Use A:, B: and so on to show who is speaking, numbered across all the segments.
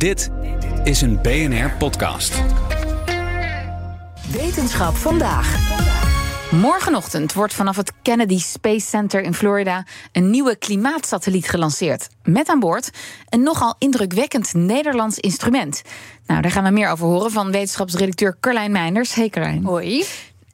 A: Dit is een BNR-podcast.
B: Wetenschap vandaag. Morgenochtend wordt vanaf het Kennedy Space Center in Florida een nieuwe klimaatsatelliet gelanceerd. Met aan boord een nogal indrukwekkend Nederlands instrument. Nou, daar gaan we meer over horen van wetenschapsredacteur Carlijn Meinders. Hey Carlijn.
C: Hoi.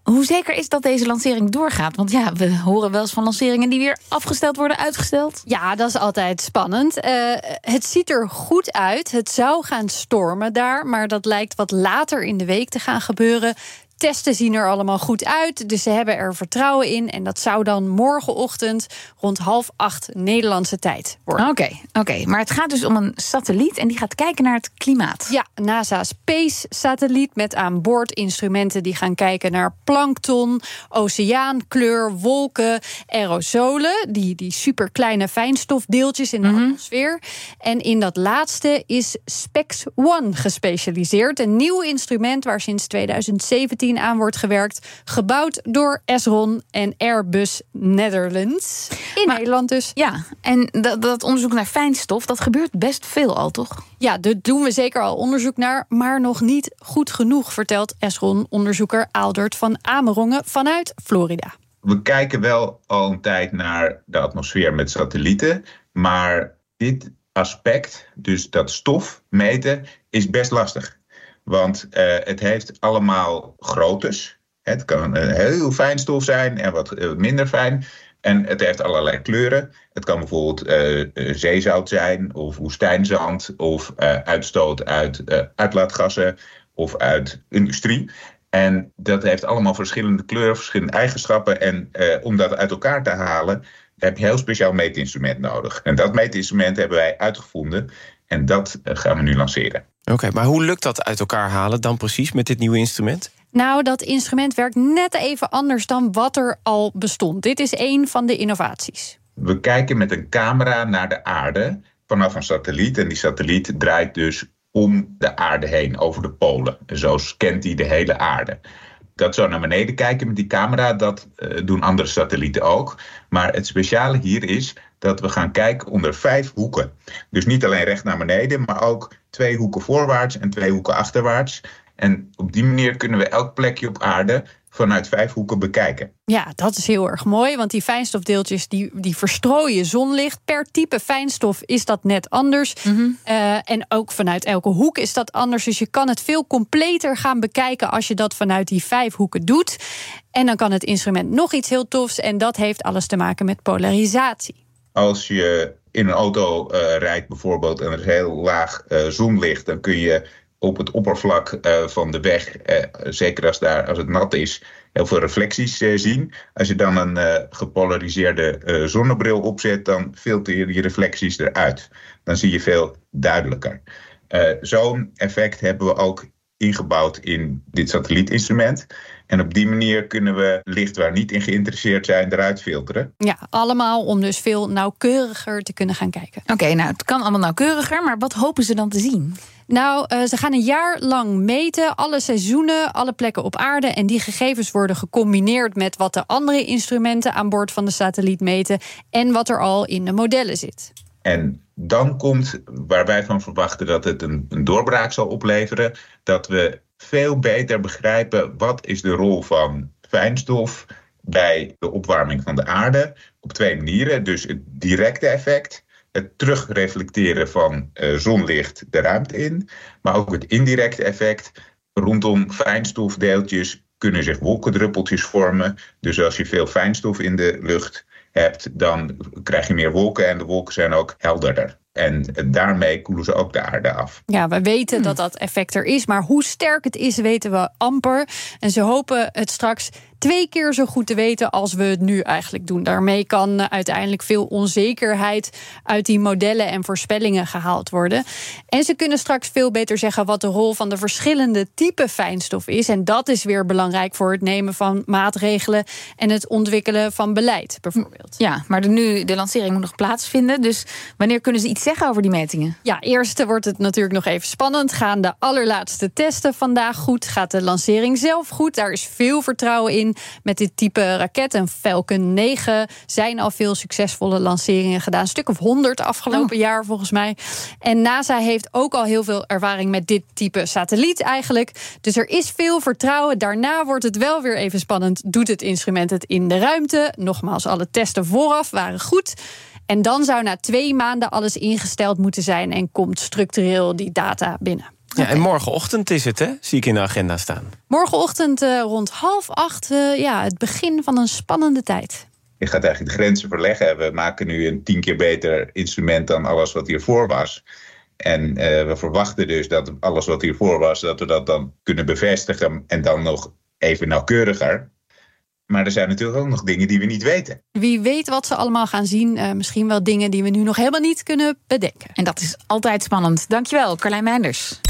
B: Hoe zeker is dat deze lancering doorgaat? Want ja, we horen wel eens van lanceringen die weer afgesteld worden, uitgesteld.
C: Ja, dat is altijd spannend. Uh, het ziet er goed uit. Het zou gaan stormen daar, maar dat lijkt wat later in de week te gaan gebeuren testen zien er allemaal goed uit. Dus ze hebben er vertrouwen in. En dat zou dan morgenochtend rond half acht Nederlandse tijd worden.
B: Oké, oké. maar het gaat dus om een satelliet en die gaat kijken naar het klimaat.
C: Ja, NASA Space satelliet met aan boord instrumenten die gaan kijken naar plankton, oceaankleur, wolken, aerosolen, die, die superkleine fijnstofdeeltjes in de mhm. atmosfeer. En in dat laatste is Spex One gespecialiseerd, een nieuw instrument waar sinds 2017 aan wordt gewerkt. Gebouwd door Esron en Airbus Netherlands. In Nederland dus.
B: Ja, en dat, dat onderzoek naar fijnstof, dat gebeurt best veel al, toch?
C: Ja, daar doen we zeker al onderzoek naar, maar nog niet goed genoeg, vertelt Esron-onderzoeker Aaldert van Amerongen vanuit Florida.
D: We kijken wel al een tijd naar de atmosfeer met satellieten, maar dit aspect, dus dat stof meten, is best lastig. Want uh, het heeft allemaal groottes. Het kan een heel fijn stof zijn en wat uh, minder fijn. En het heeft allerlei kleuren. Het kan bijvoorbeeld zeezout zijn, of woestijnzand, of uitstoot uit uitlaatgassen of uit industrie. En dat heeft allemaal verschillende kleuren, verschillende eigenschappen. En om dat uit elkaar te halen, heb je een heel speciaal meetinstrument nodig. En dat meetinstrument hebben wij uitgevonden. En dat gaan we nu lanceren.
E: Oké, maar hoe lukt dat uit elkaar halen dan precies met dit nieuwe instrument?
C: Nou, dat instrument werkt net even anders dan wat er al bestond. Dit is een van de innovaties.
D: We kijken met een camera naar de aarde vanaf een satelliet. En die satelliet draait dus om de aarde heen, over de polen. En zo scant hij de hele aarde. Dat zo naar beneden kijken met die camera, dat uh, doen andere satellieten ook. Maar het speciale hier is dat we gaan kijken onder vijf hoeken. Dus niet alleen recht naar beneden, maar ook twee hoeken voorwaarts en twee hoeken achterwaarts. En op die manier kunnen we elk plekje op aarde vanuit vijf hoeken bekijken.
C: Ja, dat is heel erg mooi, want die fijnstofdeeltjes die, die verstrooien zonlicht. Per type fijnstof is dat net anders. Mhm. Eh, en ook vanuit elke hoek is dat anders. Dus je kan het veel completer gaan bekijken als je dat vanuit die vijf hoeken doet. En dan kan het instrument nog iets heel tofs en dat heeft alles te maken met polarisatie.
D: Als je in een auto uh, rijdt bijvoorbeeld en er is heel laag uh, zonlicht, dan kun je op het oppervlak uh, van de weg, zeker als, daar, als het nat is, heel veel reflecties zien. Als je dan een gepolariseerde zonnebril opzet, dan filter je die reflecties eruit. Dan zie je veel duidelijker. Zo'n effect hebben we ook ingebouwd in dit satellietinstrument. En op die manier kunnen we licht waar niet in geïnteresseerd zijn eruit filteren.
C: Ja, allemaal om dus veel nauwkeuriger te kunnen gaan kijken.
B: Oké, nou het kan allemaal nauwkeuriger, maar wat hopen ze dan te zien?
C: Nou, uh, ze gaan een jaar lang meten, alle seizoenen, alle plekken op aarde. En die gegevens worden gecombineerd met wat de andere instrumenten aan boord van de satelliet meten. En wat er al in de modellen zit.
D: En dan komt waar wij van verwachten dat het een, een doorbraak zal opleveren. Dat we veel beter begrijpen wat is de rol van fijnstof bij de opwarming van de aarde. Op twee manieren. Dus het directe effect, het terugreflecteren van uh, zonlicht de ruimte in. Maar ook het indirecte effect. Rondom fijnstofdeeltjes kunnen zich wolkendruppeltjes vormen. Dus als je veel fijnstof in de lucht hebt, dan krijg je meer wolken en de wolken zijn ook helderder. En daarmee koelen ze ook de aarde af.
C: Ja, we weten dat dat effect er is, maar hoe sterk het is, weten we amper. En ze hopen het straks twee keer zo goed te weten als we het nu eigenlijk doen. Daarmee kan eh, uiteindelijk veel onzekerheid uit die modellen en voorspellingen gehaald worden. En ze kunnen straks veel beter zeggen wat de rol van de verschillende typen fijnstof is. En dat is weer belangrijk voor het nemen van maatregelen en het ontwikkelen van beleid, bijvoorbeeld.
B: Ja, maar de, nu, de lancering moet nog plaatsvinden. Dus wanneer kunnen ze iets zeggen over die metingen?
C: Ja, eerst wordt het natuurlijk nog even spannend. Gaan de allerlaatste testen vandaag goed? Gaat de lancering zelf goed? Daar is veel vertrouwen in. Met dit type raket. Een Falcon 9 zijn al veel succesvolle lanceringen gedaan. Een stuk of 100 afgelopen oh. jaar volgens mij. En NASA heeft ook al heel veel ervaring met dit type satelliet eigenlijk. Dus er is veel vertrouwen. Daarna wordt het wel weer even spannend. Doet het instrument het in de ruimte? Nogmaals, alle testen vooraf waren goed. En dan zou na twee maanden alles ingesteld moeten zijn en komt structureel die data binnen.
E: Ja, en morgenochtend is het, hè? Zie ik in de agenda staan.
C: Morgenochtend uh, rond half acht, uh, ja, het begin van een spannende tijd.
D: Je gaat eigenlijk de grenzen verleggen. We maken nu een tien keer beter instrument dan alles wat hiervoor was. En uh, we verwachten dus dat alles wat hiervoor was, dat we dat dan kunnen bevestigen en dan nog even nauwkeuriger. Maar er zijn natuurlijk ook nog dingen die we niet weten.
C: Wie weet wat ze allemaal gaan zien. Uh, misschien wel dingen die we nu nog helemaal niet kunnen bedenken.
B: En dat is altijd spannend. Dankjewel, Carlijn Meinders.